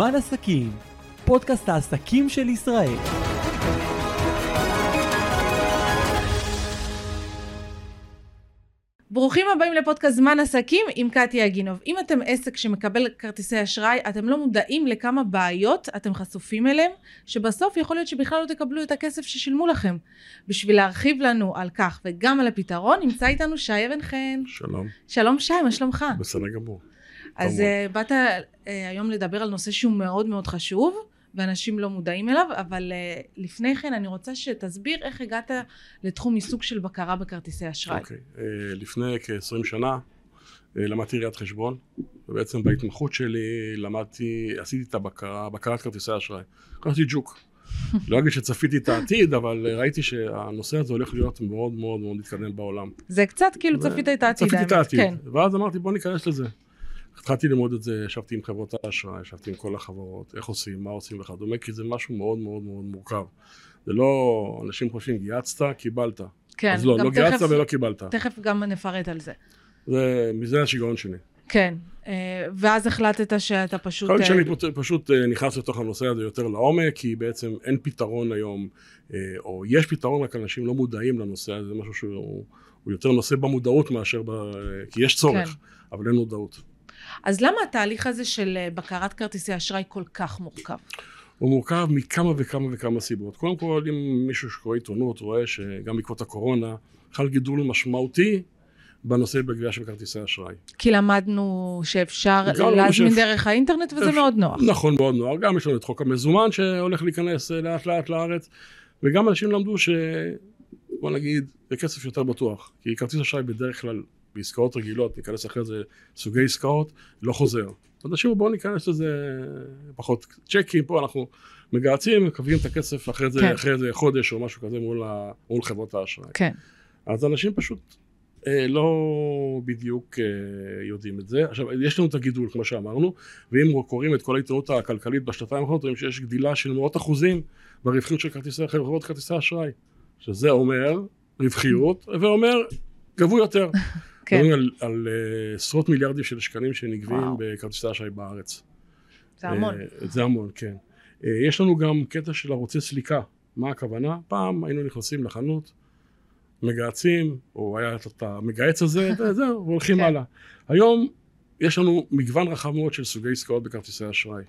זמן עסקים, פודקאסט העסקים של ישראל. ברוכים הבאים לפודקאסט זמן עסקים עם קטיה אגינוב. אם אתם עסק שמקבל כרטיסי אשראי, אתם לא מודעים לכמה בעיות אתם חשופים אליהם, שבסוף יכול להיות שבכלל לא תקבלו את הכסף ששילמו לכם. בשביל להרחיב לנו על כך וגם על הפתרון, נמצא איתנו שי אבן חן. שלום. שלום שי, מה שלומך? בסדר גמור. אז uh, באת uh, היום לדבר על נושא שהוא מאוד מאוד חשוב, ואנשים לא מודעים אליו, אבל uh, לפני כן אני רוצה שתסביר איך הגעת לתחום עיסוק של בקרה בכרטיסי אשראי. אוקיי. Okay. Uh, לפני כ-20 שנה uh, למדתי ראיית חשבון, ובעצם בהתמחות שלי למדתי, עשיתי את הבקרה, בקרת כרטיסי אשראי. קראתי ג'וק. לא אגיד שצפיתי את העתיד, אבל ראיתי שהנושא הזה הולך להיות מאוד מאוד מאוד מתקדם בעולם. זה קצת כאילו ו... צפית את העתיד, צפיתי את העתיד, כן. ואז אמרתי בוא ניכנס לזה. התחלתי ללמוד את זה, ישבתי עם חברות האשראי, ישבתי עם כל החברות, איך עושים, מה עושים וכדומה, כי זה משהו מאוד מאוד מאוד מורכב. זה לא, אנשים חושבים, גייצת, קיבלת. כן. אז לא, לא גייצת ולא קיבלת. תכף גם נפרט על זה. זה, מזה השיגעון שלי. כן, אה, ואז החלטת שאתה פשוט... כל שאני פשוט אה, נכנס לתוך הנושא הזה יותר לעומק, כי בעצם אין פתרון היום, אה, או יש פתרון, רק אנשים לא מודעים לנושא הזה, זה משהו שהוא יותר נושא במודעות מאשר ב... כי יש צורך, כן. אבל אין מודעות. אז למה התהליך הזה של אה, בקרת כרטיסי אשראי כל כך מורכב? הוא מורכב מכמה וכמה וכמה סיבות. קודם כל, אם מישהו שקורא עיתונות רואה שגם בעקבות הקורונה חל גידול משמעותי בנושא בגבייה של כרטיסי אשראי. כי למדנו שאפשר להזמין דרך האינטרנט וזה אפשר, מאוד נוח. נכון, מאוד נוח. גם יש לנו את חוק המזומן שהולך להיכנס אה, לאט לאט לארץ, וגם אנשים למדו ש... בוא נגיד, זה כסף יותר בטוח. כי כרטיס אשראי בדרך כלל בעסקאות רגילות, ניכנס אחרי זה סוגי עסקאות, לא חוזר. אנשים בואו ניכנס לזה פחות צ'קים, פה אנחנו מגהצים, מקבלים את הכסף אחרי זה, כן. אחרי זה חודש או משהו כזה מול, ה, מול חברות האשראי. כן. אז אנשים פשוט אה, לא בדיוק אה, יודעים את זה. עכשיו, יש לנו את הגידול, כמו שאמרנו, ואם קוראים את כל העיתונות הכלכלית בשנתיים האחרונות, רואים שיש גדילה של מאות אחוזים ברווחיות של כרטיסי, חברות כרטיסי אשראי. שזה אומר רווחיות, ואומר גבו יותר. כן. מדברים על, על uh, עשרות מיליארדים של שקלים שנגבים בכרטיסי אשראי בארץ. זה המון. Uh, זה המון, כן. Uh, יש לנו גם קטע של ערוצי סליקה. מה הכוונה? פעם היינו נכנסים לחנות, מגהצים, או היה את המגהץ הזה, וזהו, והולכים כן. הלאה. היום יש לנו מגוון רחב מאוד של סוגי עסקאות בכרטיסי אשראי.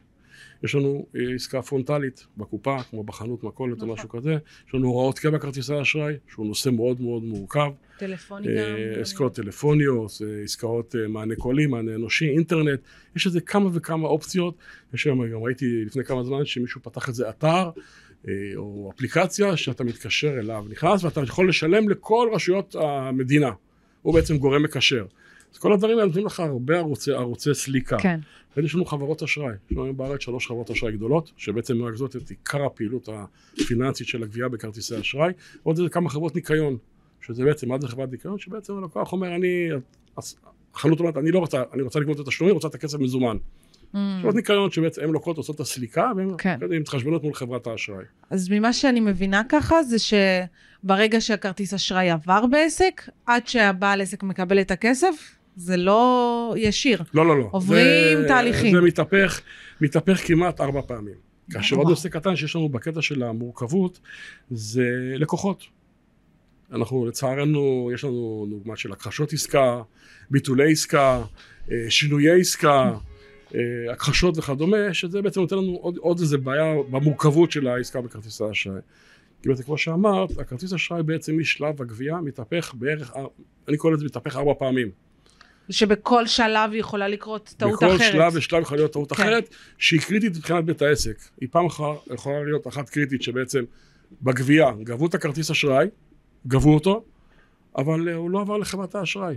יש לנו אה, עסקה פרונטלית בקופה, כמו בחנות מכולת או נכון. משהו כזה, יש לנו הוראות קבע כרטיסי אשראי, שהוא נושא מאוד מאוד מורכב. טלפוני גם. אה, עסקאות טלפוניות, אה, עסקאות מענה קולי, מענה אנושי, אינטרנט, יש איזה כמה וכמה אופציות, יש היום, גם ראיתי לפני כמה זמן שמישהו פתח איזה אתר, או אפליקציה שאתה מתקשר אליו, נכנס ואתה יכול לשלם לכל רשויות המדינה, הוא בעצם גורם מקשר. אז כל הדברים האלה נותנים לך הרבה ערוצי, ערוצי סליקה. כן. ויש לנו חברות אשראי. יש לנו היום בארץ שלוש חברות אשראי גדולות, שבעצם מרכזות את עיקר הפעילות הפיננסית של הגבייה בכרטיסי אשראי. ועוד איזה כמה חברות ניקיון, שזה בעצם, מה זה חברת ניקיון? שבעצם הלקוח אומר, אני, החנות אומרת, אני לא רוצה, אני רוצה לגמור את התשלומים, רוצה את הכסף מזומן. Mm. חברות ניקיון שבעצם הן לוקחות, עושות את הסליקה, והן כן. עם התחשבנות מול חברת האשראי. אז ממה שאני מבינה ככה, זה שברגע שהכרטיס אשראי עבר בעסק, עד שהבעל עסק מקבל את הכסף, זה לא ישיר. לא, לא, לא. עוברים זה, תהליכים. זה מתהפך, מתהפך כמעט ארבע פעמים. כאשר עוד נושא קטן שיש לנו בקטע של המורכבות, זה לקוחות. אנחנו לצערנו, יש לנו דוגמא של הכחשות עסקה, ביטולי עסקה, אה, שינויי עסקה, אה, הכחשות וכדומה, שזה בעצם נותן לנו עוד, עוד איזה בעיה במורכבות של העסקה בכרטיס האשראי. כי בעצם כמו שאמרת, הכרטיס אשראי בעצם משלב הגבייה מתהפך בערך, אני קורא לזה מתהפך ארבע פעמים. שבכל שלב יכולה לקרות טעות בכל אחרת. בכל שלב ושלב יכולה להיות טעות כן. אחרת, שהיא קריטית מבחינת בית העסק. היא פעם אחת יכולה להיות אחת קריטית שבעצם בגבייה גבו את הכרטיס אשראי, גבו אותו, אבל uh, הוא לא עבר לחברת האשראי.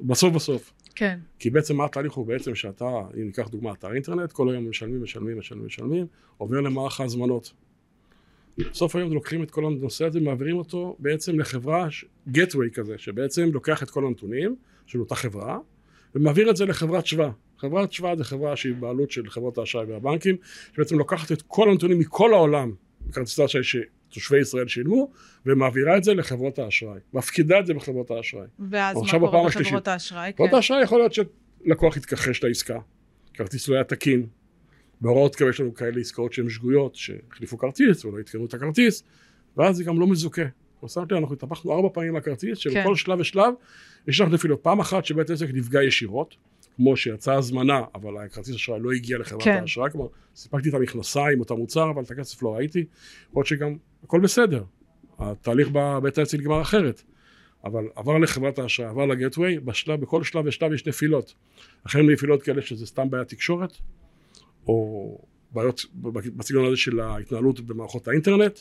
בסוף בסוף. כן. כי בעצם מה התהליך הוא בעצם שאתה, אם ניקח דוגמא, אתר אינטרנט, כל היום משלמים, משלמים, משלמים, משלמים, עובר למערך ההזמנות. בסוף היום לוקחים את כל הנושא הזה, מעבירים אותו בעצם לחברה, גטווי כזה, שבעצם לוקח את כל הנתונים, של אותה חברה, ומעביר את זה לחברת שווה. חברת שווה זה חברה שהיא בעלות של חברות האשראי והבנקים, שבעצם לוקחת את כל הנתונים מכל העולם, בכרטיסי האשראי שתושבי ישראל שילמו, ומעבירה את זה לחברות האשראי. מפקידה את זה בחברות האשראי. ואז מה קורה בחברות האשראי? חברות כן. האשראי יכול להיות שלקוח יתכחש לעסקה, כרטיס לא היה תקין, בהוראות קבע יש לנו כאלה עסקאות שהן שגויות, שהחליפו כרטיס ולא עדכנו את הכרטיס, ואז זה גם לא מזוכה. שמתי, אנחנו התהפכנו ארבע פעמים לכרטיס, שבכל כן. שלב ושלב יש לך נפילות. פעם אחת שבית עסק נפגע ישירות, כמו שיצאה הזמנה, אבל הכרטיס אשראי לא הגיע לחברת כן. האשראי, כלומר, סיפקתי את המכנסיים, אותו מוצר, אבל את הכסף לא ראיתי. להיות שגם, הכל בסדר. התהליך בבית העסק נגמר אחרת. אבל עבר לחברת האשראי, עבר לגטווי, בשלב, בכל שלב ושלב יש נפילות. החל מנפילות כאלה שזה סתם בעיית תקשורת, או בעיות בסגנון הזה של ההתנהלות במערכות האינטרנט,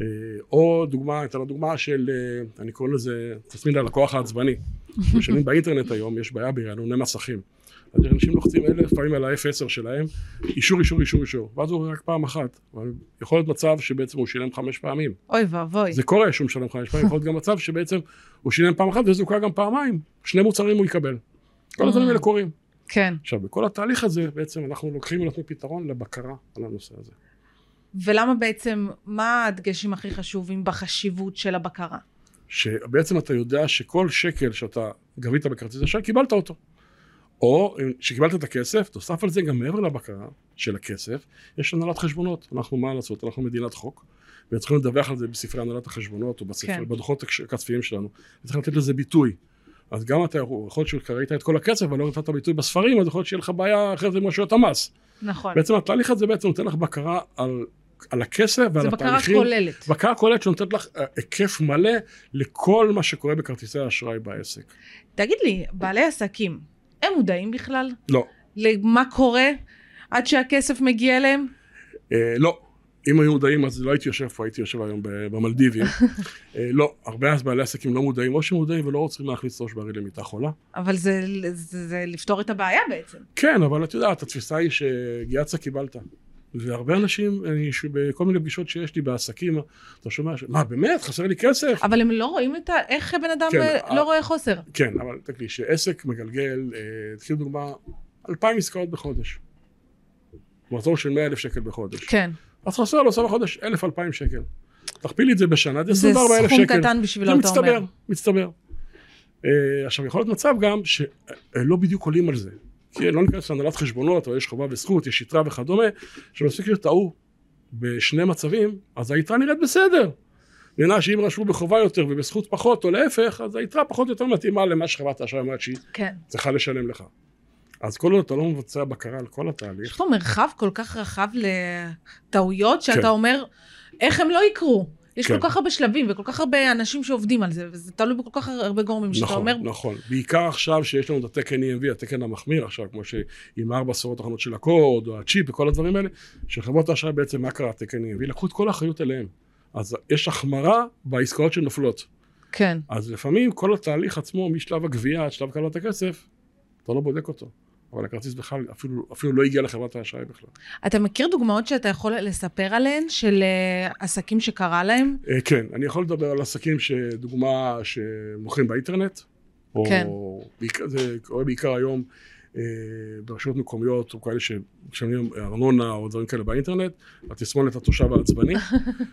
אה, או דוגמה, אתן דוגמה של, אה, אני קורא לזה תסמין הלקוח העצבני. משלמים באינטרנט היום, יש בעיה ברענוני מסכים. אז אנשים לוחצים אלף פעמים על ה-F10 שלהם, אישור, אישור, אישור, אישור, ואז הוא רק פעם אחת. יכול להיות מצב שבעצם הוא שילם חמש פעמים. אוי ואבוי. זה קורה שהוא משלם חמש פעמים, יכול להיות גם מצב שבעצם הוא שילם פעם אחת וזוכה גם פעמיים, שני מוצרים הוא יקבל. כל הדברים האלה קורים. כן. עכשיו, בכל התהליך הזה בעצם אנחנו לוקחים ונותנים פתרון לבקרה על הנושא הזה. ולמה בעצם, מה הדגשים הכי חשובים בחשיבות של הבקרה? שבעצם אתה יודע שכל שקל שאתה גבית בכרטיס אשראי, קיבלת אותו. או שקיבלת את הכסף, תוסף על זה גם מעבר לבקרה של הכסף, יש הנהלת חשבונות. אנחנו, מה לעשות? אנחנו מדינת חוק, וצריכים לדווח על זה בספרי הנהלת החשבונות, או בספר, כן. בדוחות הכספיים שלנו. וצריך לתת לזה ביטוי. אז גם אתה יכול להיות שקראת את כל הכסף, אבל לא נתת ביטוי בספרים, אז יכול להיות שיהיה לך בעיה אחרת עם רשויות המס. נכון. בעצם התהליך הזה בעצם נותן לך בקרה על, על הכסף ועל זה בקרה התהליכים. כוללת. בקרה כוללת שנותנת לך אה, היקף מלא לכל מה שקורה בכרטיסי האשראי בעסק. תגיד לי, בעלי עסקים, הם מודעים בכלל לא. למה קורה עד שהכסף מגיע אליהם? אה, לא. אם היו מודעים אז לא הייתי יושב פה, הייתי יושב היום במלדיבים. אה, לא, הרבה אז בעלי עסקים לא מודעים, או שמודעים ולא רוצים להכניס ראש בריא למיטה חולה. אבל זה, זה, זה לפתור את הבעיה בעצם. כן, אבל את יודעת, התפיסה היא שגיאצה קיבלת. והרבה אנשים, אני, ש- בכל מיני פגישות שיש לי בעסקים, אתה שומע, ש- מה באמת, חסר לי כסף? אבל הם לא רואים את ה... איך בן אדם כן, אה, אה, לא רואה חוסר? כן, אבל תקשיבי, שעסק מגלגל, אה, תקחי דוגמה, אלפיים עסקאות בחודש. מחזור של מאה אלף שקל בחודש. כן. אז חסר לו סוף החודש אלף אלפיים שקל. תכפילי את זה בשנה, זה זה 24 אלף סכום שקל. קטן בשבילו, זה אתה מצטבר, אומר. מצטבר. אה, עכשיו, יכול להיות מצב גם שלא בדיוק עולים על זה. כי לא ניכנס להנהלת חשבונות, או יש חובה וזכות, יש יתרה וכדומה, שמספיק שטעו בשני מצבים, אז היתרה נראית בסדר. נראה שאם רשמו בחובה יותר ובזכות פחות, או להפך, אז היתרה פחות או יותר מתאימה למה שחברת האשראי אומרת שהיא כן. צריכה לשלם לך. אז כל עוד אתה לא מבצע בקרה על כל יש התהליך, פה מרחב כל כך רחב לטעויות, שאתה כן. אומר, איך הם לא יקרו? יש כן. כל כך הרבה שלבים וכל כך הרבה אנשים שעובדים על זה, וזה תלוי בכל כך הרבה גורמים, שאתה נכון, אומר, נכון. בעיקר עכשיו שיש לנו את התקן EMV, התקן המחמיר עכשיו, כמו שעם ארבע עשרות האחרונות של הקוד, או הצ'יפ וכל הדברים האלה, שחברות האשראי בעצם, מה קרה התקן EMV? לקחו את כל האחריות אליהם. אז יש החמרה בעסקאות שנופלות. כן. אז לפעמים כל התהליך עצמו, משלב הגבייה עד שלב קבלת הכסף, אתה לא בודק אותו. אבל הכרטיס בכלל אפילו, אפילו לא הגיע לחברת האשראי בכלל. אתה מכיר דוגמאות שאתה יכול לספר עליהן, של אה, עסקים שקרה להם? אה, כן, אני יכול לדבר על עסקים שדוגמה שמוכרים באינטרנט, או כן. בעיקר, זה קורה בעיקר היום אה, ברשויות מקומיות, או כאלה שמשלמים ארנונה או דברים כאלה באינטרנט, התסמונת התושב העצבני,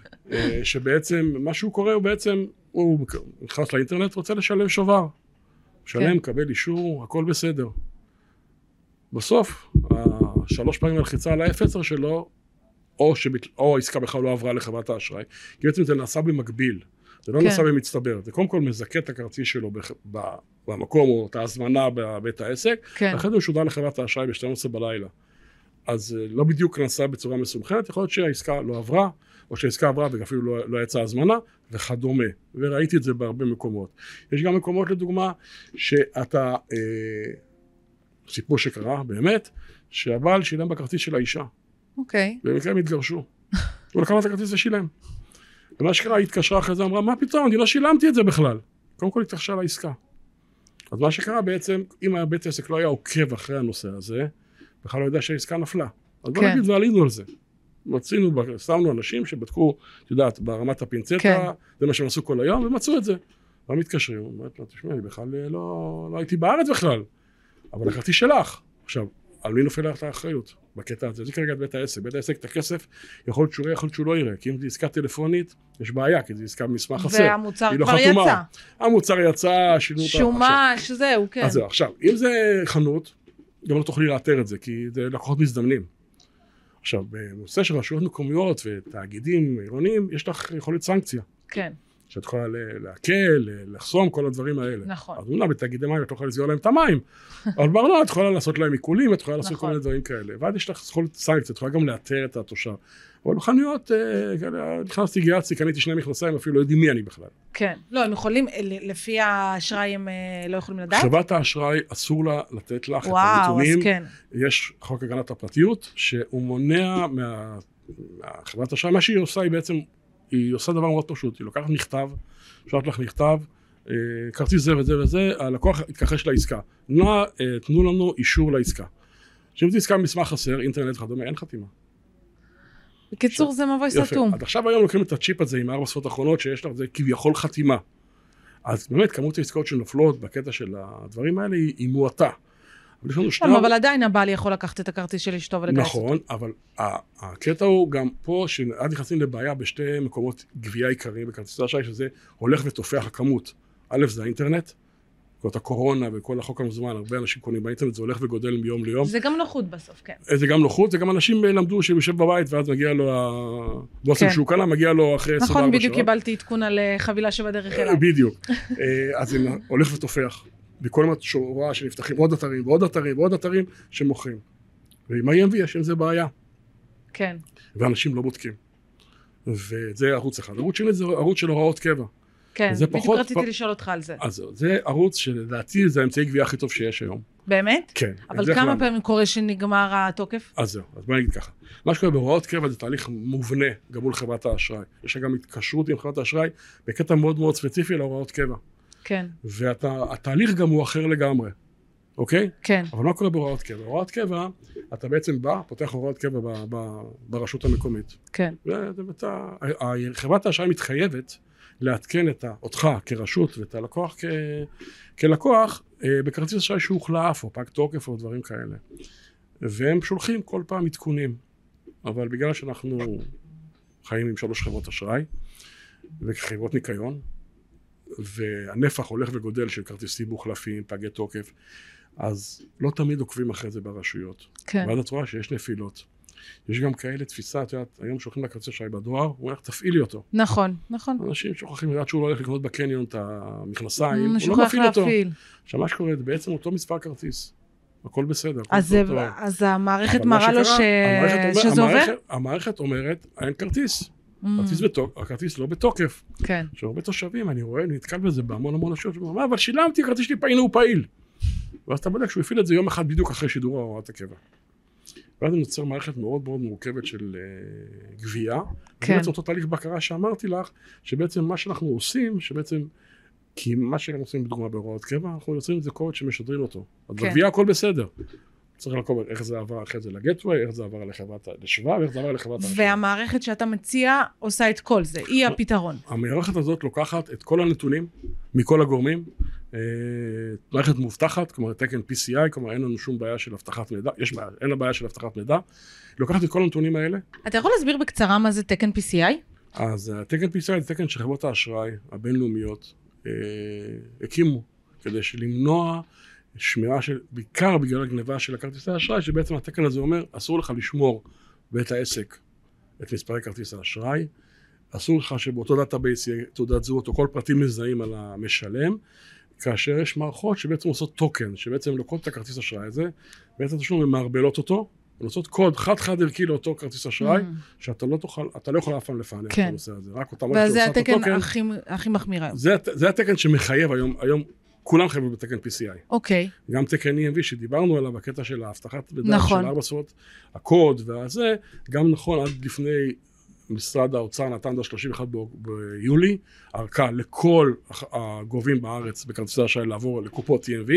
שבעצם מה שהוא קורה הוא בעצם, הוא נכנס לאינטרנט, רוצה לשלם שובר. משלם, כן. מקבל אישור, הכל בסדר. בסוף, השלוש פעמים הלחיצה על ה-F10 שלו, או, שבת... או העסקה בכלל לא עברה לחברת האשראי, כי בעצם זה נעשה במקביל, זה לא כן. נעשה במצטבר, זה קודם כל מזכה את הכרטיס שלו בח... ב... במקום או את ההזמנה בבית העסק, כן. ואחרי זה הוא שודר לחברת האשראי ב-12 בלילה. אז אה, לא בדיוק נעשה בצורה מסונכרנת, יכול להיות שהעסקה לא עברה, או שהעסקה עברה ואפילו לא, לא יצאה הזמנה, וכדומה. וראיתי את זה בהרבה מקומות. יש גם מקומות, לדוגמה, שאתה, אה, סיפור שקרה, באמת, שהבעל שילם בכרטיס של האישה. אוקיי. במקרה הם התגרשו. הוא לקח לה את הכרטיס ושילם. ומה שקרה, היא התקשרה אחרי זה, אמרה, מה פתאום, אני לא שילמתי את זה בכלל. קודם כל התקשרה לעסקה. אז מה שקרה בעצם, אם הבית עסק לא היה עוקב אחרי הנושא הזה, בכלל לא יודע שהעסקה נפלה. אז בוא כן. נגיד ועלינו על זה. רצינו, שמנו אנשים שבדקו, את יודעת, ברמת הפינצטה, כן. זה מה שהם עשו כל היום, ומצאו את זה. לא מתקשרים, אומרת לו, תשמע, אני בכלל אה, לא, לא הייתי בארץ בכלל, אבל הכרטיס שלך. עכשיו, על מי נופל לך האחריות בקטע הזה? זה כרגע את בית העסק. בית העסק את הכסף, יכול להיות שהוא יראה, יכול להיות שהוא לא יראה. כי אם זו עסקה טלפונית, יש בעיה, כי זו עסקה במסמך חסר. והמוצר לא כבר חתומה. יצא. המוצר יצא, שילמו אותו. שומש, זהו, כן. אז זהו, עכשיו, אם זה חנות, גם לא תוכלי לאתר את זה, כי זה לקוחות מזדמנים. עכשיו, בנושא של רשויות מקומיות ותאגידים עירוניים, יש לך יכולת סנקציה. כן, שאת יכולה ל- לעקל, ל- לחסום, כל הדברים האלה. נכון. אז אומנם בתאגידי מים את לא יכולה לסגור להם את המים, אבל בארנונה את יכולה לעשות להם עיקולים, את יכולה לעשות כל נכון. מיני דברים כאלה. ואז יש לך יכולת סנקציה, את יכולה גם לאתר את התושב. אבל בחנויות, אה, נכנסתי, גייצתי, קניתי שני מכנסיים, אפילו לא יודעים מי אני בכלל. כן. לא, הם יכולים, ל- לפי האשראי הם אה, לא יכולים לדעת? חברת האשראי, אסור לה לתת לך את וואו, אז הנתונים. כן. יש חוק הגנת הפרטיות, שהוא מונע מה- מהחברת האשראי, מה שהיא עושה היא בעצם, היא עושה דבר מאוד פשוט, היא לוקחת מכתב, שולחת לך מכתב, אה, כרטיס זה וזה וזה, הלקוח יתכחש לעסקה. נא, אה, תנו לנו אישור לעסקה. שאם זו עסקה במסמך חסר, אינטרנט וכדומה, אין חתימה. בקיצור, זה מבוי סתום. עד עכשיו היום לוקחים את הצ'יפ הזה עם ארבע שפות אחרונות, שיש לך, זה כביכול חתימה. אז באמת, כמות העסקאות שנופלות בקטע של הדברים האלה היא, היא מועטה. אבל יש לנו שני... אבל עדיין הבעל יכול לקחת את הכרטיס של אשתו ולגייס אותו. נכון, אבל ה- הקטע הוא גם פה, שעד נכנסים לבעיה בשתי מקומות גבייה עיקריים בכרטיסי אשראי, שזה הולך ותופח הכמות. א', זה האינטרנט, זאת הקורונה וכל החוק המזומן, הרבה אנשים קונים באינטרנט, זה הולך וגודל מיום ליום. זה גם נוחות בסוף, כן. זה גם נוחות, זה גם אנשים אה, למדו שהוא יושב בבית, ואז מגיע לו הבושם כן. שהוא קנה, מגיע לו אחרי 24 שעות. נכון, בדיוק קיבלתי עדכון על אה, חבילה שבדרך אה, אליי. בדיוק. אה, אז זה הולך ותופח. וכל הזמן שורה שנפתחים עוד אתרים ועוד אתרים ועוד אתרים שמוכרים. ועם ה-EMV יש עם זה בעיה. כן, ואנשים לא בודקים. וזה ערוץ אחד. ערוץ שני זה ערוץ של הוראות קבע. כן. זה בדיוק פחות- רציתי פ- לשאול אותך על זה. אז זה ערוץ שלדעתי זה האמצעי גבייה הכי טוב שיש היום. באמת? כן. אבל כמה כלל. פעמים קורה שנגמר התוקף? אז זהו, אז בוא נגיד ככה. מה שקורה בהוראות קבע זה תהליך מובנה גם מול חברת האשראי. יש גם התקשרות עם חברת האשראי בקטע מאוד מאוד ספציפי להוראות קבע. כן, והתהליך גם הוא אחר לגמרי, אוקיי? כן, אבל מה קורה בהוראות קבע? בהוראות קבע, אתה בעצם בא, פותח הוראות קבע ב- ב- ברשות המקומית. כן. ואתה, חברת האשראי מתחייבת לעדכן את אותך כרשות ואת הלקוח כ, כלקוח אה, בכרטיס אשראי שהוחלף או פג תוקף או דברים כאלה. והם שולחים כל פעם עדכונים. אבל בגלל שאנחנו חיים עם שלוש חברות אשראי וחברות ניקיון, והנפח הולך וגודל של כרטיסים מוחלפים, פגי תוקף, אז לא תמיד עוקבים אחרי זה ברשויות. כן. ואז את רואה שיש נפילות. יש גם כאלה תפיסה, את יודעת, היום שולחים לכרטיס אשראי בדואר, הוא אומר לך, תפעילי אותו. נכון, נכון. אנשים שוכחים, לדעת שהוא לא הולך לקנות בקניון את המכנסיים, הוא לא מפעיל אותו. עכשיו, מה שקורה, זה בעצם אותו מספר כרטיס. הכל בסדר. הכל אז זה- טוב. אז המערכת מראה לו ש- המערכת אומר- שזה עובר? המערכת- המערכת אומרת, אין כרטיס. Mm, כרטיס בתוק- הכרטיס לא בתוקף. כן, עכשיו, הרבה תושבים, אני רואה, אני נתקל בזה בהמון המון רשויות, שאומרים, מה, אבל שילמתי, הכרטיס שלי פעיל הוא פעיל. ואז אתה בודק שהוא הפעיל את זה יום אחד בדיוק אחרי שידור הוראת הקבע. ואז נוצר מערכת מאוד מאוד מורכבת של uh, גבייה. כן. ובעצם אותו תהליך בקרה שאמרתי לך, שבעצם מה שאנחנו עושים, שבעצם, כי מה שאנחנו עושים בדוגמה בהוראות קבע, אנחנו יוצרים את זה קוד שמשדרים אותו. אז כן. בגבייה הכל בסדר. צריך לעקוב איך זה עבר אחרי זה לגטווי, איך זה עבר לחברת, לשבא, ואיך זה עבר לחברת. והמערכת שאתה מציע עושה את כל זה, היא הפתרון. המערכת הזאת לוקחת את כל הנתונים מכל הגורמים, אה, מערכת מובטחת, כלומר תקן PCI, כלומר אין לנו שום בעיה של אבטחת מידע, יש בעיה, אין לה בעיה של אבטחת מידע, לוקחת את כל הנתונים האלה, אתה יכול להסביר בקצרה מה זה תקן PCI? אז התקן PCI זה תקן שחברות האשראי הבינלאומיות אה, הקימו, כדי למנוע שמירה של, בעיקר בגלל הגניבה של הכרטיסי האשראי, שבעצם התקן הזה אומר, אסור לך לשמור בית העסק את מספרי כרטיס האשראי, אסור לך שבאותו database יהיה תעודת זהות או כל פרטים מזהים על המשלם, כאשר יש מערכות שבעצם עושות token, שבעצם לוקחות את הכרטיס האשראי הזה, בעצם תשלום ומערבלות אותו, ונוצרות קוד חד-חד ערכי לאותו כרטיס אשראי, Mm. שאתה לא תוכל, אתה לא יכול אף פעם לפענח כן. את הנושא הזה, רק אותה מערכת וזה שעושה את התקן ה token, הכי- הכי מחמיר היום. זה, זה התקן שמחייב היום, היום כולם חייבים בתקן PCI. אוקיי, גם תקן EMV שדיברנו עליו בקטע של האבטחת מידע, נכון. של ארבע שפות, הקוד והזה, גם נכון עד לפני משרד האוצר נתן עד 31 ב- ביולי, ארכה לכל הגובים בארץ בכרטיסי אשראי לעבור לקופות EMV,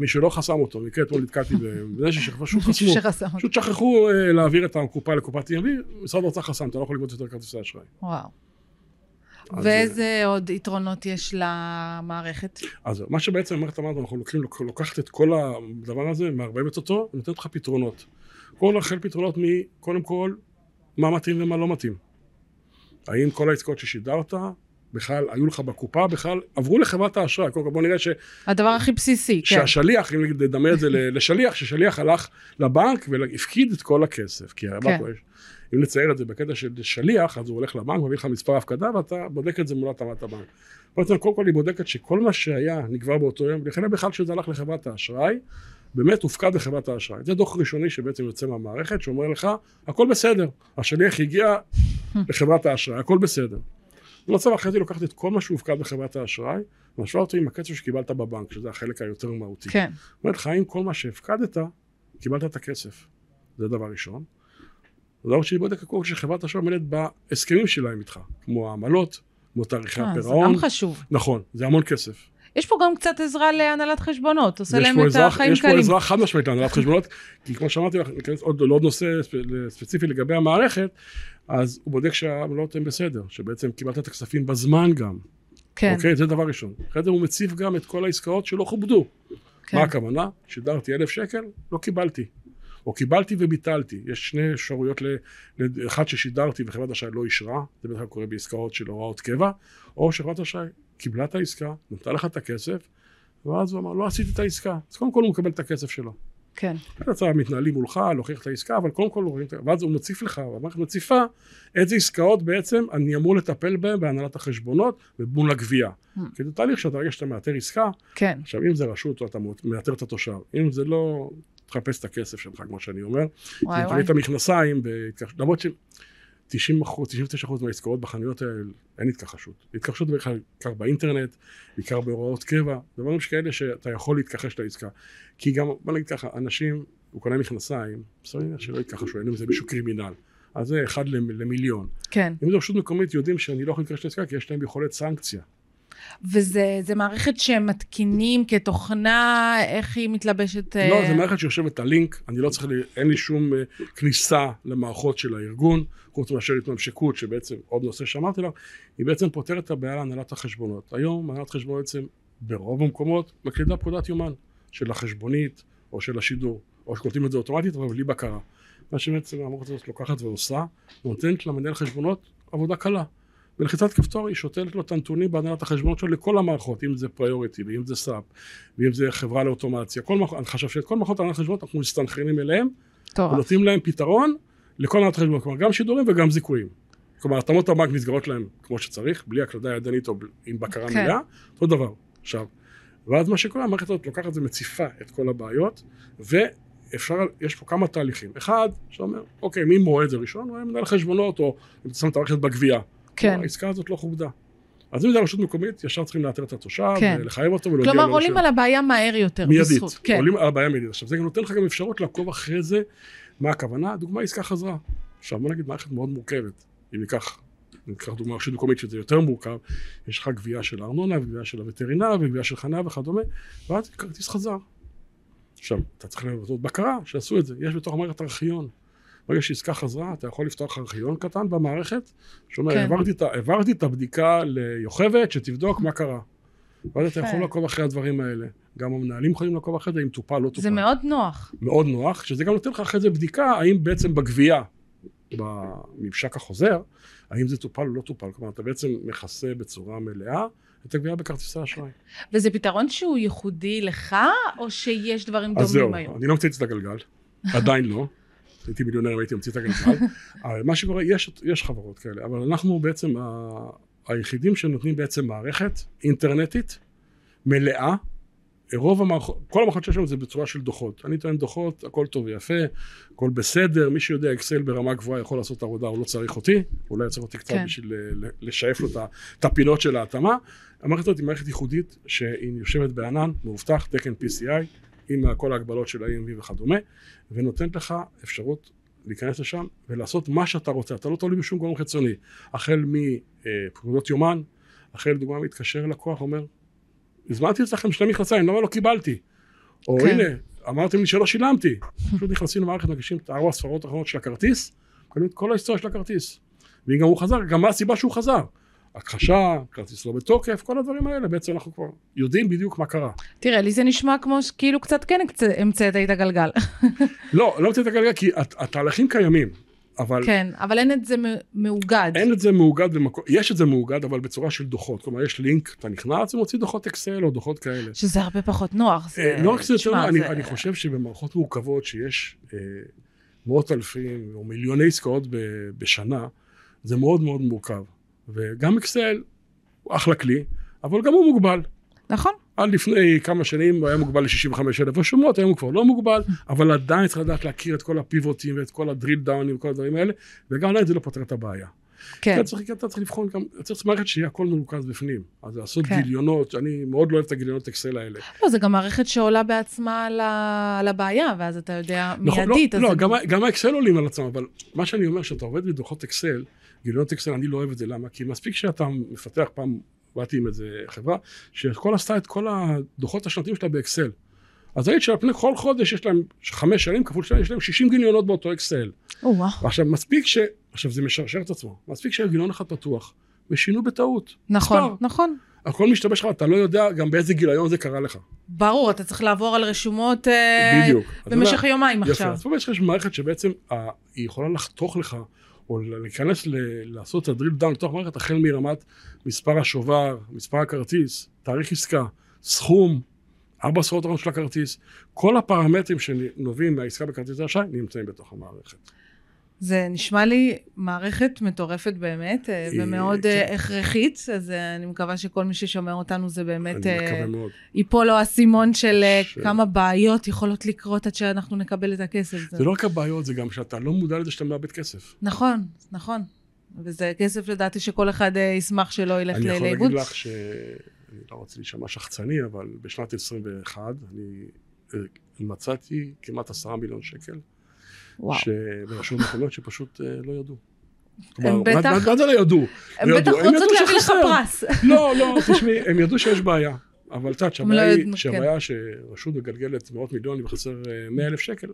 מי שלא חסם אותו, מקרה אתמול נתקלתי בזה שפשוט חסמו. פשוט שכחו אה, להעביר את הקופה לקופת EMV, משרד האוצר חסם, אתה לא יכול לגבות יותר כרטיסי אשראי. וואו. ואיזה עוד יתרונות יש למערכת? אז מה שבעצם המערכת אמרת, אנחנו לוקחים, לוק- לוקחת את כל הדבר הזה, מערבבת אותו, ונותנת לך פתרונות. כל החל פתרונות מקודם כל, מה מתאים ומה לא מתאים. האם כל העסקאות ששידרת, בכלל היו לך בקופה, בכלל עברו לחברת האשראי. קודם כל בוא נראה ש, הדבר הכי בסיסי, כן. שהשליח, אם נדמה את זה לשליח, ששליח הלך לבנק והפקיד את כל הכסף. כי כן. כן. אם נצייר את זה בקטע של שליח, אז הוא הולך לבנק, מביא לך מספר הפקדה ואתה בודק את זה מול התאמת הבנק. בעצם קודם כל היא בודקת שכל מה שהיה נגבר באותו יום, לכן בכלל שזה הלך לחברת האשראי, באמת הופקד לחברת האשראי. זה דוח ראשוני שבעצם יוצא מהמערכת, שאומר לך, הכל בסדר, השליח הגיע לחברת האשראי, הכל בסדר. במצב אחרי זה לוקחת את כל מה שהופקד בחברת האשראי, ומשווה אותו עם הקצב שקיבלת בבנק, שזה החלק היותר מהותי. כן, אומרת לך, האם כל מה שהפקדת, קיבלת את הכסף. זה דבר ראשון. דבר שני, בודק הכל שחברת האשראי עומדת בהסכמים שלהם איתך, כמו העמלות, כמו תאריכי אה, זה הפירעון. גם חשוב. נכון, זה המון כסף. יש פה גם קצת עזרה להנהלת חשבונות, עושה יש להם פה את החיים יש פה קלים. עזרה חד משמעית להנהלת חשבונות, כי כמו שאמרתי לך, ניכנס עוד לעוד נושא ספ- ספציפי לגבי המערכת, אז הוא בודק שהעמלות הן בסדר, שבעצם קיבלת את הכספים בזמן גם. כן, אוקיי? זה דבר ראשון. אחרי זה הוא מציב גם את כל העסקאות שלא כובדו. כן. מה הכוונה? שידרתי אלף שקל, לא קיבלתי. או קיבלתי וביטלתי. יש שני אפשרויות, אחד ששידרתי וחברת אשראי לא אישרה, זה בדרך כלל קורה בעסקאות של הוראות קבע, או שחברת אשראי קיבלה את העסקה, נתנה לך את הכסף, ואז הוא אמר, לא עשיתי את העסקה. אז קודם כל הוא מקבל את הכסף שלו. כן, אתה מתנהלים מולך, להוכיח את העסקה, אבל קודם כל, ואז הוא מציף לך, המערכת מציפה איזה עסקאות בעצם אני אמור לטפל בהן בהנהלת החשבונות ומול הגבייה. Hmm. כי זה תהליך שאתה רגע שאתה מאתר עסקה, כן, עכשיו אם זה רשות אתה מאתר את התושב, אם זה לא, תחפש את הכסף שלך כמו שאני אומר, וואי אם וואי. את המכנסיים, למרות ש-90 אחוז, 99 אחוז מהעסקאות בחנויות האלה אין התכחשות. התכחשות בעיקר באינטרנט, בעיקר בהוראות קבע, דברים שכאלה שאתה יכול להתכחש לעסקה. כי גם, בוא נגיד ככה, אנשים, הוא קונה מכנסיים, בסדר שלא יתכחשו, אין עם זה מישהו קרימינל. אז זה אחד למ- למיליון. כן. אם זו רשות מקומית יודעים שאני לא יכול להתכחש לעסקה כי יש להם יכולת סנקציה. וזה זה מערכת שהם מתקינים כתוכנה, איך היא מתלבשת? לא, אה, זו מערכת שיושבת על לינק, אני לא צריך, אין לי שום אה, כניסה למערכות של הארגון, חוץ מאשר התממשקות, שבעצם עוד נושא שאמרתי לך, היא בעצם פותרת את הבעיה להנהלת החשבונות. היום הנהלת חשבונות בעצם ברוב המקומות מקלידה פקודת יומן של החשבונית או של השידור, או שקולטים את זה אוטומטית אבל בלי בקרה. מה שבעצם המערכת הזאת לוקחת ועושה, נותנת למנהל חשבונות עבודה קלה. בלחיצת כפתור היא שותלת לו את הנתונים בהנהלת החשבונות שלו לכל המערכות, אם זה Priority, ואם זה SAP, ואם זה חברה לאוטומציה, כל מערכות, אני חושב שאת כל מערכות הנהלת חשבונות אנחנו מסתנכרנים אליהם. ונותנים להם פתרון לכל הנהלת חשבונות, כלומר גם שידורים וגם זיכויים. כלומר, התאמות הבנק נסגרות להם כמו שצריך, בלי הקלדה ידנית או עם בקרה כן. מלאה, אותו דבר. עכשיו, ואז מה שקורה, המערכת הזאת לוקחת ומציפה את כל הבעיות, ואפשר, יש פה כמה תהליכים. אחד, שאומר, אוקיי, מי מועד זה ראשון? הוא היה מנהל חשבונות, או אם אתה שם את המערכת בגבייה. כן. העסקה הזאת לא כובדה. אז אם זה רשות מקומית, ישר צריכים לאתר את התושב, כן. לחייב אותו ולהודיע כלומר, לו עולים ש- על הבעיה מהר יותר. מיידית, בזכות. כן. עולים על הבעיה מיידית. עכשיו זה גם נותן לך גם אפשרות לעקוב אחרי זה, מה הכוונה, דוגמה עסקה חזרה. עכשיו בוא נגיד מערכת מאוד מורכבת, אם ניקח, ניקח דוגמה רשות מקומית שזה יותר מורכב, יש לך גבייה של הארנונה, וגבייה של הווטרינר, וגבייה של חניה וכדומה, ואז כרטיס חזר. עכשיו, אתה צריך לעשות בקרה שעשו את זה, יש בתוך המערכת ארכיון. ברגע שעסקה חזרה, אתה יכול לפתוח ארכיון קטן במערכת, שאומר, כן. העברתי, העברתי את הבדיקה ליוכבת, שתבדוק מה קרה. ואז אתה יכול. לעקוב אחרי הדברים האלה. גם המנהלים יכולים לעקוב אחרי זה אם טופל, לא טופל. זה מאוד נוח. מאוד נוח, שזה גם נותן לך אחרי זה בדיקה, האם בעצם בגבייה, בממשק החוזר, האם זה טופל או לא טופל. כלומר, אתה בעצם מכסה בצורה מלאה את הגבייה בכרטיסי האשראי. וזה פתרון שהוא ייחודי לך, או שיש דברים אז זהו, דומים היום? אני לא ממציא את הגלגל, עדיין לא. הייתי מיליונר אם הייתי ממציא את הגלגל. אבל מה שקורה, יש, יש חברות כאלה, אבל אנחנו בעצם ה- היחידים שנותנים בעצם מערכת אינטרנטית מלאה. רוב המערכות, כל המערכות שיש לנו זה בצורה של דוחות. אני טוען דוחות, הכל טוב ויפה, הכל בסדר, מי שיודע אקסל ברמה גבוהה יכול לעשות את העבודה, הוא לא צריך אותי, אולי צריך אותי קצת כן. בשביל ל- לשייף לו את הפינות של ההתאמה. המערכת הזאת היא מערכת ייחודית שהיא יושבת בענן, מאובטח, תקן PCI, עם כל ההגבלות של ה-EMV וכדומה, ונותנת לך אפשרות להיכנס לשם ולעשות מה שאתה רוצה, אתה לא תלוי בשום גורם חיצוני, החל מפקודות יומן, החל לדוגמה מתקשר לקוח, אומר, הזמנתי אצלכם שני מכנסיים, למה לא קיבלתי? או כן. הנה, אמרתם לי שלא שילמתי. פשוט נכנסים למערכת, מגישים את ארבע הספרות האחרונות של הכרטיס, מקבלים את כל ההיסטוריה של הכרטיס. ואם גם הוא חזר, גם מה הסיבה שהוא חזר. הכחשה, כרטיס לא בתוקף, כל הדברים האלה, בעצם אנחנו כבר יודעים בדיוק מה קרה. תראה, לי זה נשמע כמו כאילו קצת כן המצאת את הגלגל. לא, לא מצאת את הגלגל, כי הת- התהליכים קיימים. אבל כן, אבל אין את זה מאוגד. אין את זה מאוגד במקום, יש את זה מאוגד, אבל בצורה של דוחות. כלומר, יש לינק, אתה נכנס ומוציא דוחות אקסל או דוחות כאלה. שזה הרבה פחות נוח. זה- אה, לא רק שזה יותר, תשמע, אני, זה- אני חושב שבמערכות מורכבות שיש אה, מאות אלפים או מיליוני עסקאות בשנה, זה מאוד מאוד מורכב. וגם אקסל הוא אחלה כלי, אבל גם הוא מוגבל. נכון, עד לפני כמה שנים הוא היה מוגבל ל-65 אלף רשומות, היום הוא כבר לא מוגבל, אבל עדיין צריך לדעת להכיר את כל הפיבוטים ואת כל הדריל דאונים וכל הדברים האלה, וגם עדיין זה לא פותר את הבעיה. כן. אתה צריך, אתה צריך לבחון גם, אתה צריך מערכת שיהיה הכל מרוכז בפנים. אז לעשות כן. גיליונות, אני מאוד לא אוהב את הגיליונות אקסל האלה. לא, זה גם מערכת שעולה בעצמה על ה- על הבעיה, ואז אתה יודע נכון, מיידית. לא, לא זה- גם, גם האקסל עולים על עצמם, אבל מה שאני אומר, שאתה עובד בדוחות אקסל, גיליונות אקסל, אני לא אוהב את זה, למה? כי מספיק שאתה מפתח, פעם באתי עם איזה חברה, שכל עשתה את כל הדוחות השנתיים שלה באקסל. אז ראית שעל פני כל חודש יש להם חמש שנים כפול שנים, יש להם 60 גיליונות באותו אקסל. או-אה, ועכשיו מספיק ש... עכשיו זה משרשר את עצמו, מספיק שיהיה גיליון אחד פתוח, ושינו בטעות. נכון, מספר. נכון. הכל משתבש לך, אתה לא יודע גם באיזה גיליון זה קרה לך. ברור, אתה צריך לעבור על רשומות אה, בדיוק. במשך יומיים יפה, עכשיו. אז פה יש לך מערכת שבעצם אה, היא יכולה לחתוך לך, או להיכנס, ל- לעשות את ה drill down לתוך מערכת החל מרמת מספר השובר, מספר הכרטיס, תאריך עסקה, סכום, ארבע ספרות האחרונות של הכרטיס, כל הפרמטרים שנובעים מהעסקה בכרטיס האשראי נמצאים בתוך המערכת. זה נשמע לי מערכת מטורפת באמת, אה, היא- ומאוד כן. אה, הכרחית, אז אה, אני מקווה שכל מי ששומע אותנו זה באמת אני אה, מקווה מאוד. ייפול לו האסימון של אה, כמה בעיות יכולות לקרות עד שאנחנו נקבל את הכסף. זה לא רק הבעיות, זה גם שאתה לא מודע לזה שאתה מאבד כסף. נכון, נכון. וזה כסף לדעתי שכל אחד אה, ישמח שלא ילך אני ל- יכול לאיבוד. להגיד לך ש... אני לא רוצה להישמע שחצני, אבל בשנת 21 אני אה, מצאתי כמעט עשרה מיליון שקל. שברשויות מקומיות שפשוט אה, לא ידעו. הם בטח- מה זה לא ידעו? הם בטח רוצות להביא לך. פרס. לא, לא, תשמעי, הם ידעו שיש בעיה. אבל את יודעת לא שהבעיה כן. שהבעיה שרשות מגלגלת מאות מיליונים וחסר 100 אלף שקל,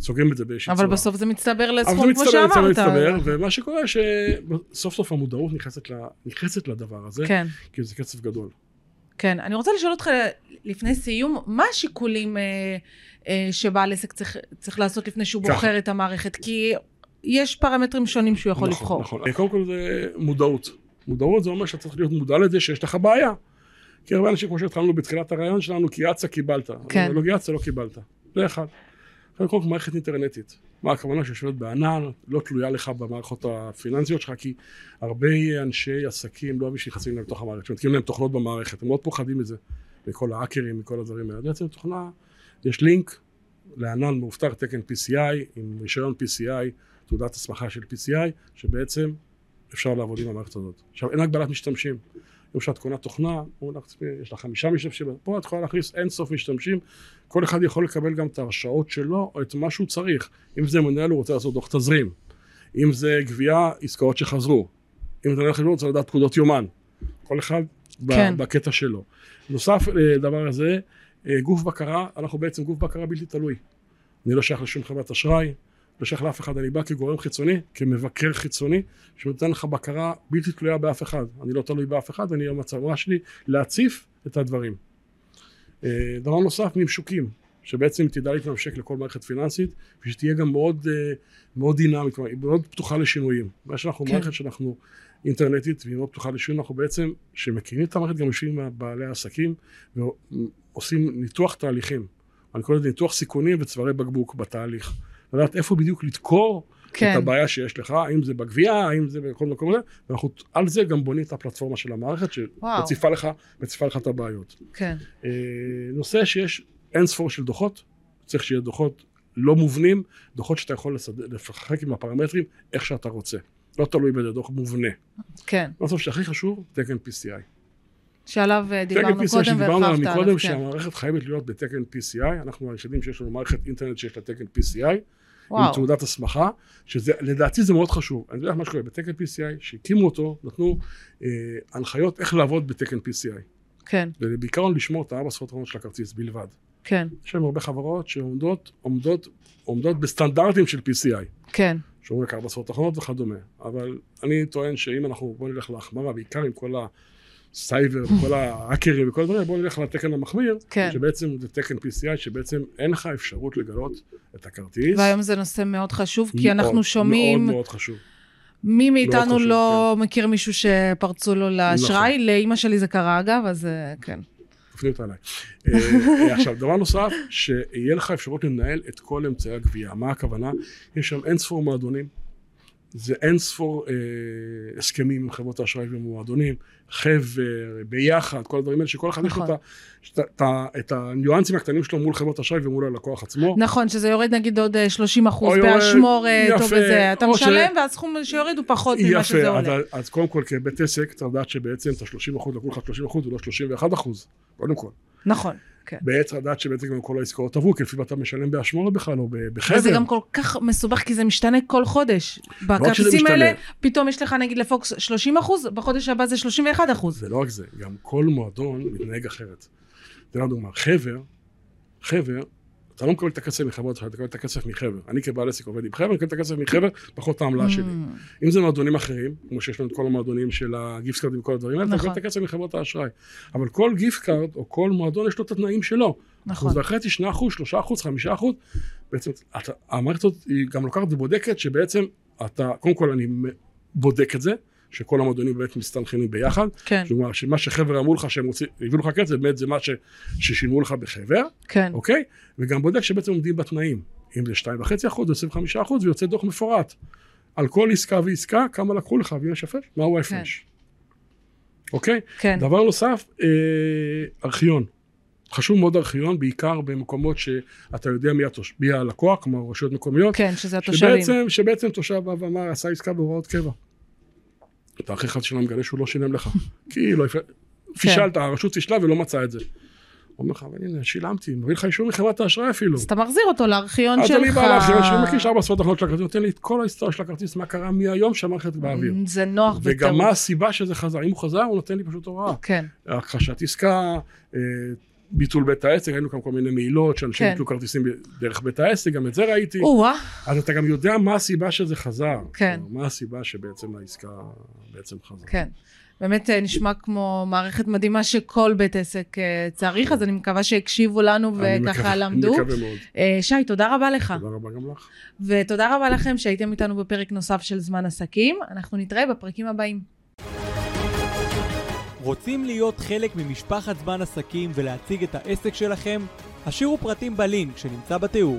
סוגרים את זה באיזושהי צורה. אבל בסוף זה מצטבר אבל זה לסכום, כמו מצטבר, מצטבר, שאמרת. מצטבר, ומה שקורה שסוף סוף המודעות נכנסת ל- נכנסת לדבר הזה, כן. כי זה כסף גדול. כן, אני רוצה לשאול אותך לפני סיום, מה השיקולים אה, אה, שבעל עסק צריך, צריך לעשות לפני שהוא ככה. בוחר את המערכת? כי יש פרמטרים שונים שהוא יכול נכון, לבחור. נכון. קודם כל זה מודעות. מודעות זה אומר שאתה צריך להיות מודע לזה שיש לך בעיה. כי הרבה אנשים, כמו שהתחלנו בתחילת הרעיון שלנו, קייצת קיבלת. כן. לא קייצת, לא קיבלת. זה אחד. קודם כל מערכת אינטרנטית. מה הכוונה שיושבת בענן, לא תלויה לך במערכות הפיננסיות שלך, כי הרבה אנשי עסקים לא אוהבים שנכנסים להם לתוך המערכת, שמתקיעים להם תוכנות במערכת, הם מאוד פוחדים מזה, מכל האקרים, מכל הדברים האלה. בעצם תוכנה, יש לינק לענן מאובטח תקן PCI, עם רישיון PCI, תעודת הסמכה של PCI, שבעצם אפשר לעבוד עם המערכת הזאת. עכשיו, אין הגבלת משתמשים. אם שאת קונה תוכנה, יש לך חמישה משתמשים, פה את יכולה להכניס אין סוף משתמשים, כל אחד יכול לקבל גם את ההרשאות שלו, או את מה שהוא צריך. אם זה מנהל, הוא רוצה לעשות דוח תזרים. אם זה גבייה, עסקאות שחזרו. אם זה מנהל חשבון, רוצה לדעת פקודות יומן. כל אחד כן. בקטע שלו. נוסף לדבר הזה, אה, גוף בקרה, אנחנו בעצם גוף בקרה בלתי תלוי. אני לא שייך לשום חברת אשראי, לא שייך לאף אחד, אני בא כגורם חיצוני, כמבקר חיצוני, שנותן לך בקרה בלתי תלויה באף אחד. אני לא תלוי באף אחד, אני המטרה שלי להציף את הדברים. אה, דבר נוסף, ממשוקים, שבעצם תדע להתממשק לכל מערכת פיננסית, ושתהיה גם מאוד, אה, מאוד דינמית, היא מאוד פתוחה לשינויים. מה שאנחנו, כן. כן. מערכת שאנחנו אינטרנטית, והיא מאוד פתוחה לשינויים, אנחנו בעצם, שמכירים את המערכת, גם יושבים עם בעלי העסקים, ועושים ניתוח תהליכים. אני קורא לזה ניתוח סיכונים וצווארי בקבוק בתהליך. לדעת איפה בדיוק לדקור כן. את הבעיה שיש לך, האם זה בגבייה, האם זה בכל מקום אחר, ואנחנו על זה גם בונים את הפלטפורמה של המערכת. שמציפה לך, לך את הבעיות. כן. אה, נושא שיש אין ספור של דוחות, צריך שיהיה דוחות לא מובנים, דוחות שאתה יכול לסד... לשחק עם הפרמטרים איך שאתה רוצה. לא תלוי באיזה דוח מובנה. כן. בסוף שהכי חשוב, תקן PCI. שעליו אה, תקן דיברנו PCI קודם שדיברנו עליו והרחבת מקודם, עליו, כן. שהמערכת חייבת להיות בתקן PCI, אנחנו היחידים שיש לנו מערכת אינטרנט שיש לה תקן PCI, עם וואו. תעודת הסמכה, שזה, לדעתי זה מאוד חשוב. אני יודע מה שקורה, בתקן PCI, שהקימו אותו, נתנו אה, הנחיות איך לעבוד בתקן PCI. כן, ובעיקרון לשמור את הארבע שפות האחרונות של הכרטיס בלבד. כן, יש לנו הרבה חברות שעומדות עומדות, עומדות בסטנדרטים של PCI, כן. שאומרים רק ארבע שפות אחרונות וכדומה. אבל אני טוען שאם אנחנו, בוא נלך להחמרה, בעיקר עם כל הסייבר וכל ההאקרים וכל הדברים, בוא נלך לתקן המחמיר, כן. שבעצם זה תקן PCI, שבעצם אין לך אפשרות לגלות את הכרטיס. והיום זה נושא מאוד חשוב, כי מאוד, אנחנו שומעים, מאוד מאוד חשוב. מי מאיתנו חשוב, כן. לא מכיר מישהו שפרצו לו לאשראי, לאימא שלי זה קרה אגב, אז אה, כן. תפני אותה אליי. אה, עכשיו, דבר נוסף, שיהיה לך אפשרות לנהל את כל אמצעי הגבייה. מה הכוונה? יש שם אין ספור מועדונים. זה אין ספור אה, הסכמים עם חברות האשראי ומועדונים, חבר, ביחד, כל הדברים האלה, שכל אחד יש לו נכון. את את את הניואנסים הקטנים שלו מול חברות האשראי ומול הלקוח עצמו. נכון, שזה יורד נגיד עוד אה, 30 אחוז או יורד, באשמורת או בזה, אתה או ש- משלם והסכום שיוריד הוא פחות ממה שזה עולה. אז, אז קודם כל כבית עסק, צריך לדעת שבעצם את ה-30 אחוז, לקחו לך 30 אחוז ולא 31 אחוז, קודם כל. נכון, כן. בעצם לדעת שבעצם גם כל העסקאות עברו, כי לפעמים אתה משלם באשמורת בכלל, או בחבר. וזה גם כל כך מסובך, כי זה משתנה כל חודש. בכרטיסים משתנה. האלה, פתאום יש לך נגיד לפוקס 30 אחוז, בחודש הבא זה 31 אחוז. זה לא רק זה, גם כל מועדון מתנהג אחרת. אתן לך דוגמה, חבר, חבר, אתה לא מקבל את הכסף מחברות שלך, אתה מקבל את הכסף מחבר. אני כבעל עסק עובד עם חבר, אני מקבל את הכסף מחבר, פחות העמלה שלי. Mm, אם זה מועדונים אחרים, כמו שיש לנו את כל המועדונים של ה gift card וכל הדברים האלה, אתה נכון. מקבל את הכסף מחברות האשראי. אבל כל gift card, או כל מועדון, יש לו את התנאים שלו. נכון. אחוז וחצי, שני אחוז, שלושה אחוז, חמישה אחוז. בעצם, המערכת הזאת היא גם לוקחת ובודקת שבעצם אתה, קודם כל אני בודק את זה, שכל המועדונים באמת מסתנכרנים ביחד. כן, כלומר, שמה שחבר אמרו לך שהם רוצים, הביאו לך כסף, באמת זה מה ש, ששילמו לך בחבר, כן, אוקיי? וגם בודק שבעצם עומדים בתנאים. אם זה 2.5 אחוז או 25 אחוז, ויוצא דוח מפורט. על כל עסקה ועסקה, כמה לקחו לך, ואם יש הפרש, מהו ההפרש. אוקיי? כן. דבר נוסף, אה, ארכיון. חשוב מאוד ארכיון, בעיקר במקומות שאתה יודע מי, התוש... מי הלקוח, כמו רשויות מקומיות. כן, שזה התושבים. שבעצם, שבעצם תושב בא ואמר, עשה עסקה בהוראות קבע. אתה אחרי חצי שנה מגלה שהוא לא שילם לך. כי לא, כן. פישלת, הרשות פישלה ולא מצאה את זה. אומר לך, אבל הנה, שילמתי, מביא לך אישור מחברת האשראי אפילו. אז אתה מחזיר אותו לארכיון שלך. אז אני בא לארכיון שאני מקיש ארבע עשרות אחרונות של הכרטיס, נותן לי את כל ההיסטוריה של הכרטיס, מה קרה מהיום שהמערכת באוויר. זה נוח וגם בטירוף. מה הסיבה שזה חזר. אם הוא חזר, הוא נותן לי פשוט הוראה. כן, הכחשת עסקה, אה, ביטול בית העסק, ראינו כאן כל מיני מעילות, שאנשים כן. ביטלו כרטיסים דרך בית העסק, גם את זה ראיתי. או-אה, אז אתה גם יודע מה הסיבה שזה חזר. כן. מה הסיבה שבעצם העסקה בעצם חזרה. כן. באמת אה, נשמע כמו מערכת מדהימה שכל בית עסק אה, צריך, אז אני מקווה שהקשיבו לנו וככה למדו. אני מקווה מאוד. אה, שי, תודה רבה לך. תודה רבה גם לך. ותודה רבה לכם שהייתם איתנו בפרק נוסף של זמן עסקים. אנחנו נתראה בפרקים הבאים. רוצים להיות חלק ממשפחת זמן עסקים ולהציג את העסק שלכם? השאירו פרטים בלינק שנמצא בתיאור.